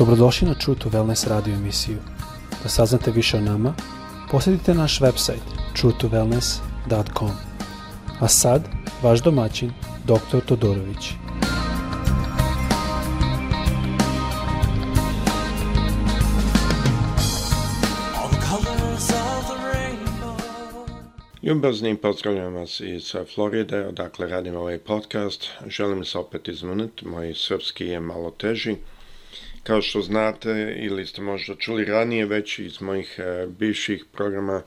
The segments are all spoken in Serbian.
Dobrodošli na True to Wellness radio emisiju. Da saznate više o nama, posjetite naš website truetowellness.com. A sad, vaš domaćin, dr. Todorović. Ljubaznim pozdravljam vas iz Floride, odakle radim ovaj podcast. Želim se opet izmuniti, moj srpski je malo teži. Kao što znate ili ste možda čuli ranije već iz mojih e, bivših programa,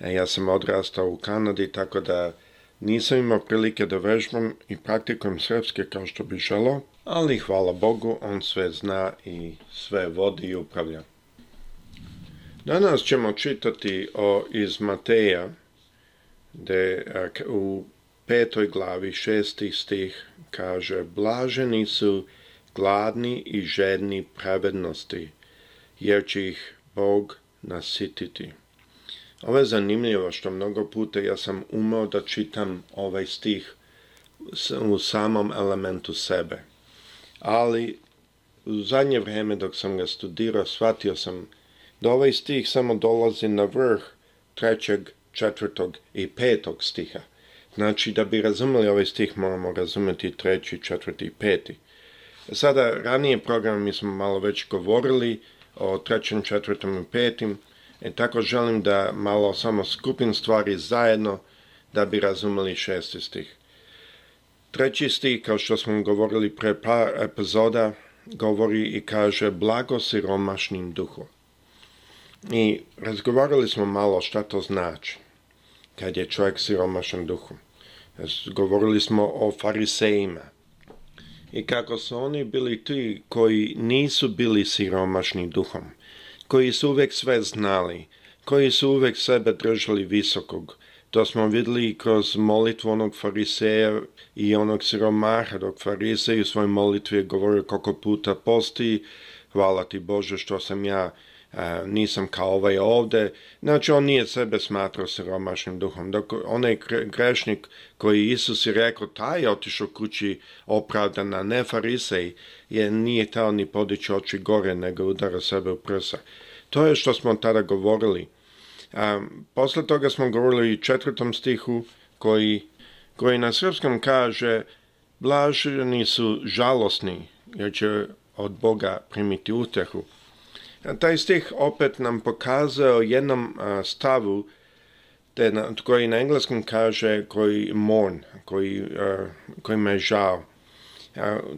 e, ja sam odrastao u Kanadi, tako da nisam imao prilike da vežbam i praktikujem srpske kao što bi želao, ali hvala Bogu, on sve zna i sve vodi i upravlja. Danas ćemo čitati o, iz Mateja, gde e, u petoj glavi šestih stih kaže Blaženi su gladni i žedni pravednosti, jer će ih Bog nasititi. Ovo je zanimljivo što mnogo puta ja sam umao da čitam ovaj stih u samom elementu sebe. Ali u zadnje vreme dok sam ga studirao, shvatio sam da ovaj stih samo dolazi na vrh trećeg, četvrtog i petog stiha. Znači, da bi razumeli ovaj stih, moramo razumeti treći, četvrti i peti. Sada, ranije program, mi smo malo već govorili o trećem, četvrtom i petim, e, tako želim da malo samo skupim stvari zajedno da bi razumeli šesti stih. Treći stih, kao što smo govorili pre par epizoda, govori i kaže blago siromašnim duhom. I razgovarali smo malo šta to znači kad je čovjek siromašan duhom. Govorili smo o farisejima i kako su oni bili ti koji nisu bili siromašni duhom, koji su uvijek sve znali, koji su uvijek sebe držali visokog. To smo vidjeli kroz molitvu onog fariseja i onog siromaha dok farisej u svojoj molitvi je govorio koliko puta posti, hvala ti Bože što sam ja E, nisam kao ovaj ovde. Znači, on nije sebe smatrao siromašnim duhom. Dok onaj grešnik koji Isus je rekao, taj je otišao kući opravdana ne farisej, je nije tao ni podići oči gore, nego udara sebe u prsa. To je što smo tada govorili. A, e, posle toga smo govorili i četvrtom stihu, koji, koji na srpskom kaže Blaženi su žalosni, jer će od Boga primiti utehu. Taj stih opet nam pokazao jednom stavu te na, koji na engleskom kaže koji mon koji, koji me žao.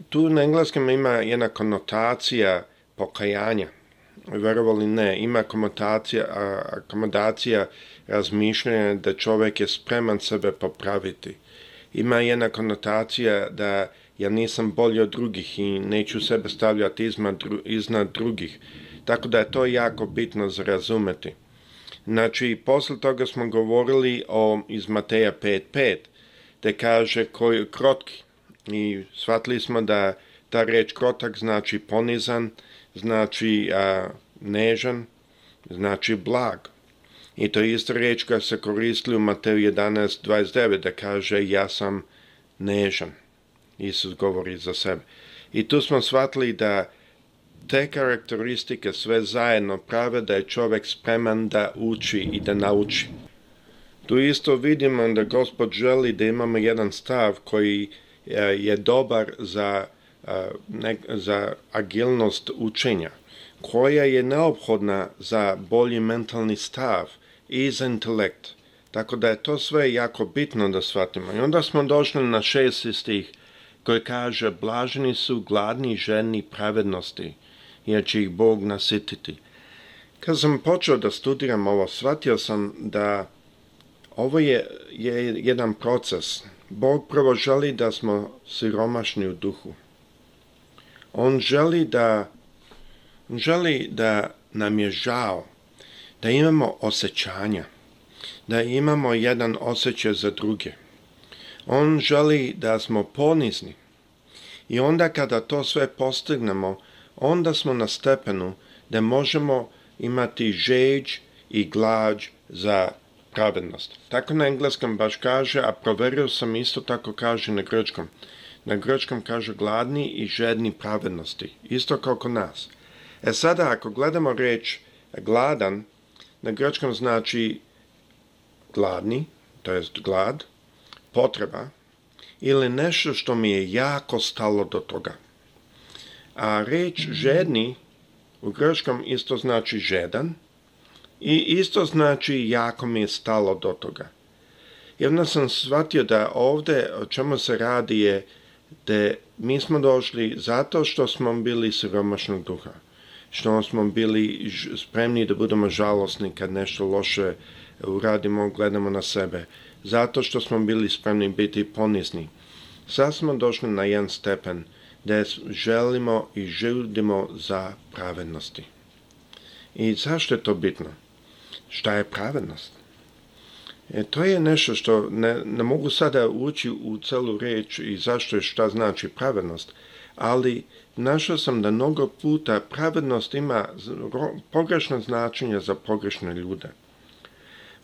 Tu na engleskom ima jedna konotacija pokajanja, verovali ne, ima konotacija, akomodacija razmišljanja da čovjek je spreman sebe popraviti. Ima jedna konotacija da ja nisam bolji od drugih i neću sebe stavljati iznad drugih. Tako da je to jako bitno za razumeti. Znači, posle toga smo govorili o, iz Mateja 5.5, te kaže koji je krotki. I shvatili smo da ta reč krotak znači ponizan, znači a, nežan, znači blag. I to je isto reč koja se koristi u Mateju 11.29, da kaže ja sam nežan. Isus govori za sebe. I tu smo shvatili da te karakteristike sve zajedno prave da je čovjek spreman da uči i da nauči. Tu isto vidimo da gospod želi da imamo jedan stav koji e, je dobar za, e, za agilnost učenja, koja je neophodna za bolji mentalni stav i za intelekt. Tako da je to sve jako bitno da shvatimo. I onda smo došli na šest istih koji kaže blaženi su gladni ženi pravednosti jer će ih Bog nasititi. Kad sam počeo da studiram ovo, shvatio sam da ovo je, je jedan proces. Bog prvo želi da smo siromašni u duhu. On želi da, želi da nam je žao, da imamo osjećanja, da imamo jedan osjećaj za druge. On želi da smo ponizni. I onda kada to sve postignemo, onda smo na stepenu da možemo imati žeđ i glađ za pravednost. Tako na engleskom baš kaže, a proverio sam isto tako kaže na grčkom. Na grčkom kaže gladni i žedni pravednosti, isto kao kod nas. E sada ako gledamo reč gladan, na grčkom znači gladni, to jest glad, potreba, ili nešto što mi je jako stalo do toga. A reč žedni u grčkom isto znači žedan i isto znači jako mi je stalo do toga. I sam shvatio da ovdje o čemu se radi je da mi smo došli zato što smo bili siromašnog duha. Što smo bili spremni da budemo žalosni kad nešto loše uradimo, gledamo na sebe. Zato što smo bili spremni biti ponizni. Sad smo došli na jedan stepen da želimo i žudimo za pravednosti. I zašto je to bitno? Šta je pravednost? E, to je nešto što ne, mogu sada ući u celu riječ i zašto je šta znači pravednost, ali našao sam da mnogo puta pravednost ima pogrešno značenje za pogrešne ljude.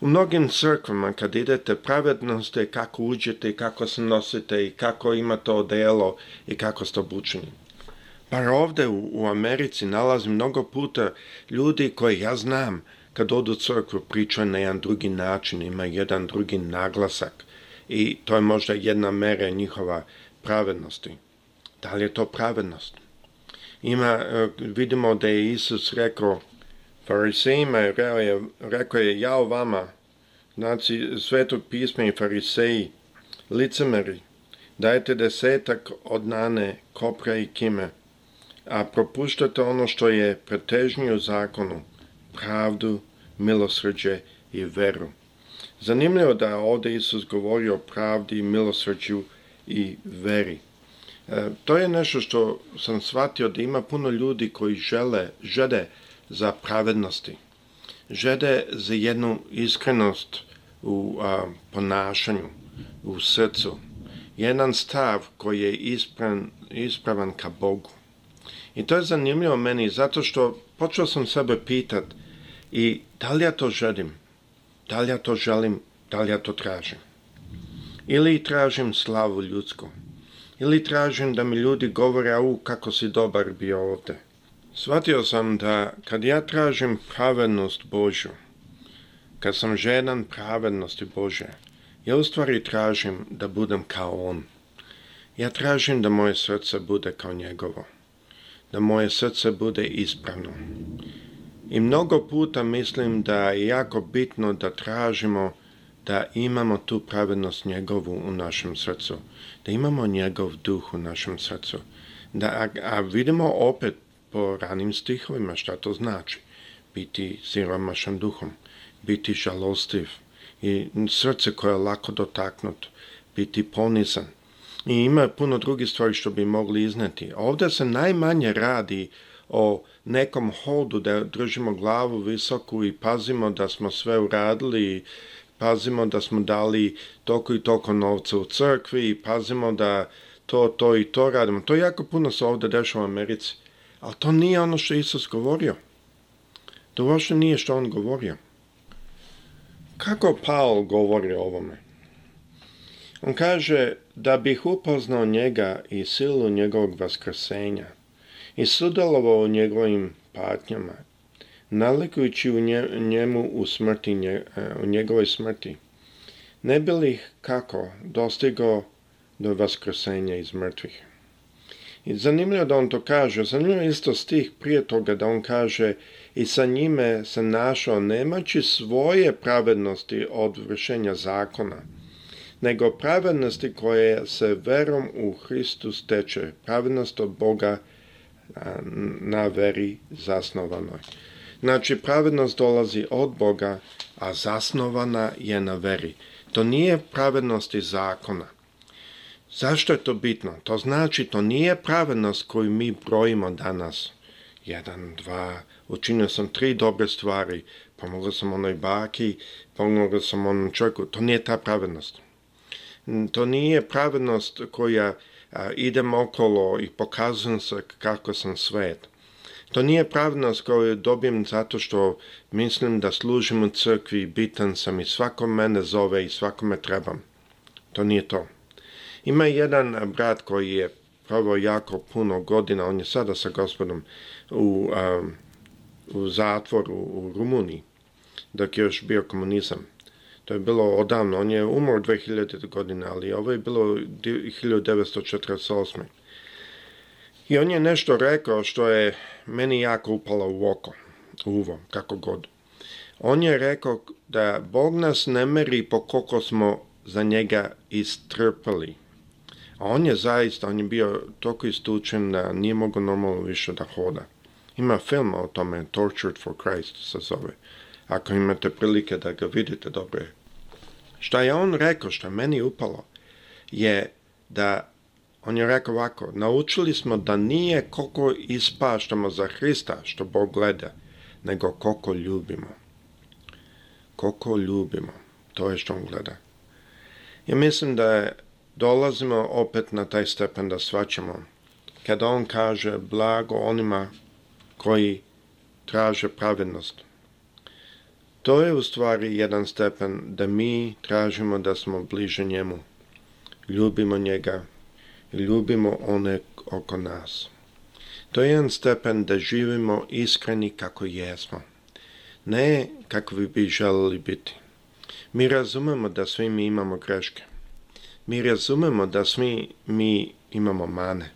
U mnogim crkvama kad idete pravednost je kako uđete i kako se nosite i kako imate odelo i kako ste obučeni. Bar ovdje u, Americi nalazi mnogo puta ljudi koji ja znam kad odu u crkvu pričaju na jedan drugi način, ima jedan drugi naglasak i to je možda jedna mera njihova pravednosti. Da li je to pravednost? Ima, eh, vidimo da je Isus rekao Farisejima pa je rekao je, jao vama, znači svetog pisma i fariseji, licemeri, dajete desetak od nane, kopra i kime, a propuštate ono što je pretežnije u zakonu, pravdu, milosrđe i veru. Zanimljivo da je ovdje Isus govorio o pravdi, milosrđu i veri. E, to je nešto što sam shvatio da ima puno ljudi koji žele, žele za pravednosti. Žede za jednu iskrenost u ponašanju, u srcu. Jedan stav koji je ispravan ka Bogu. I to je zanimljivo meni zato što počeo sam sebe pitat i da li ja to želim, da li ja to želim, da li ja to tražim. Ili tražim slavu ljudsku, ili tražim da mi ljudi govore, au, kako si dobar bio ovdje Svatio sam da kad ja tražim pravednost Božju, kad sam žedan pravednosti Bože, ja u stvari tražim da budem kao On. Ja tražim da moje srce bude kao njegovo, da moje srce bude ispravno. I mnogo puta mislim da je jako bitno da tražimo da imamo tu pravednost njegovu u našem srcu, da imamo njegov duh u našem srcu. Da, a vidimo opet o ranim stihovima šta to znači. Biti siromašan duhom, biti žalostiv i srce koje je lako dotaknut, biti ponizan. I ima puno drugih stvari što bi mogli izneti. Ovdje se najmanje radi o nekom holdu da držimo glavu visoku i pazimo da smo sve uradili i pazimo da smo dali toliko i toliko novca u crkvi i pazimo da to, to i to radimo. To jako puno se ovdje dešava u Americi. Ali to nije ono što Isus govorio. To uopšte nije što on govorio. Kako Paul govori o ovome? On kaže da bih upoznao njega i silu njegovog vaskrsenja i sudjelovao u njegovim patnjama, nalikujući u njemu u, smrti, e, u njegovoj smrti. Ne bi li kako dostigao do vaskrsenja iz mrtvih? I zanimljivo da on to kaže. Zanimljivo je isto stih prije toga da on kaže i sa njime se našao nemaći svoje pravednosti od vršenja zakona, nego pravednosti koje se verom u Hristu steče, pravednost od Boga na veri zasnovanoj. Znači, pravednost dolazi od Boga, a zasnovana je na veri. To nije pravednosti zakona. Zašto je to bitno? To znači, to nije pravednost koju mi brojimo danas. Jedan, dva, učinio sam tri dobre stvari, pomogao sam onoj baki, pomogao sam onom čovjeku. To nije ta pravednost. To nije pravednost koja idem okolo i pokazujem se kako sam svet. To nije pravednost koju dobijem zato što mislim da služim u crkvi, bitan sam i svako mene zove i svakome trebam. To nije to. Ima jedan eh, brat koji je provao jako puno godina, on je sada sa gospodom u, eh, u zatvoru u Rumuniji, dok je još bio komunizam. To je bilo odavno, on je umro 2000. godine, ali ovo je bilo 1948. I on je nešto rekao što je meni jako upalo u oko, u uvo, kako god. On je rekao da Bog nas ne meri po koliko smo za njega istrpali. A on je zaista, on je bio toliko istučen da nije mogao normalno više da hoda. Ima film o tome, Tortured for Christ se zove. Ako imate prilike da ga vidite, dobro je. Šta je on rekao, što je meni upalo, je da on je rekao ovako, naučili smo da nije koliko ispaštamo za Hrista što Bog gleda, nego koliko ljubimo. Koliko ljubimo, to je što on gleda. Ja mislim da je dolazimo opet na taj stepen da svaćamo. Kada on kaže blago onima koji traže pravednost. To je u stvari jedan stepen da mi tražimo da smo bliže njemu. Ljubimo njega i ljubimo one oko nas. To je jedan stepen da živimo iskreni kako jesmo. Ne kako bi želili biti. Mi razumemo da svi mi imamo greške mi razumemo da svi mi imamo mane,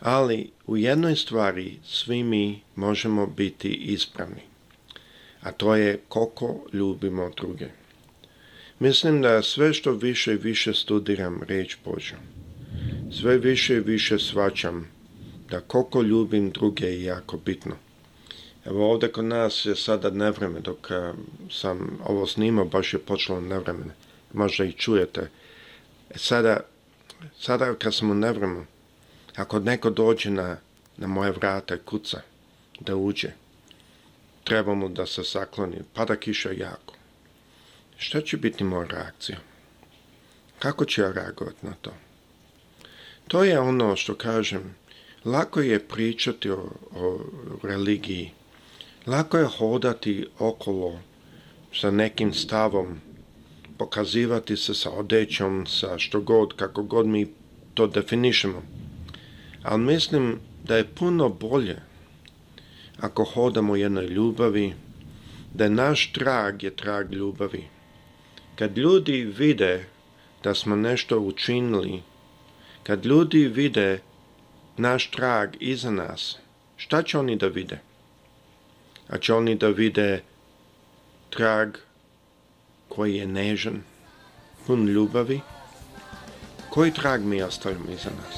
ali u jednoj stvari svi mi možemo biti ispravni, a to je koliko ljubimo druge. Mislim da sve što više i više studiram reč Božju, sve više i više svačam da koliko ljubim druge je jako bitno. Evo ovdje kod nas je sada nevreme, dok eh, sam ovo snimao, baš je počelo nevreme. Možda i čujete E sada, sada kad sam u Nevremu, ako neko dođe na, na moje vrata kuca da uđe, treba mu da se sakloni, pada kiša jako. Šta će biti moja reakcija? Kako ću ja reagovati na to? To je ono što kažem, lako je pričati o, o religiji, lako je hodati okolo sa nekim stavom pokazivati se sa odećom, sa što god, kako god mi to definišemo. Ali mislim da je puno bolje ako hodamo jednoj ljubavi, da naš trag je trag ljubavi. Kad ljudi vide da smo nešto učinili, kad ljudi vide naš trag iza nas, šta će oni da vide? A će oni da vide trag koji je nežan, pun ljubavi, koji trag mi ostavimo iza nas?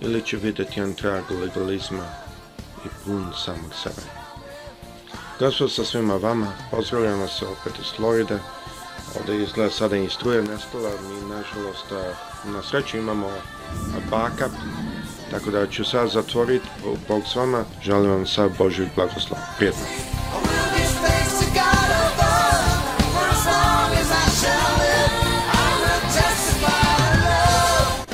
Ili će vidjeti jedan trag legalizma i pun samog sebe? Gospod sa svima vama, pozdravljam se opet iz Floride, ovdje izgleda sada i struje nestala, mi nažalost na sreću imamo backup, tako da ću sad zatvoriti, Bog s vama, želim vam sad Božih blagoslova. prijetno.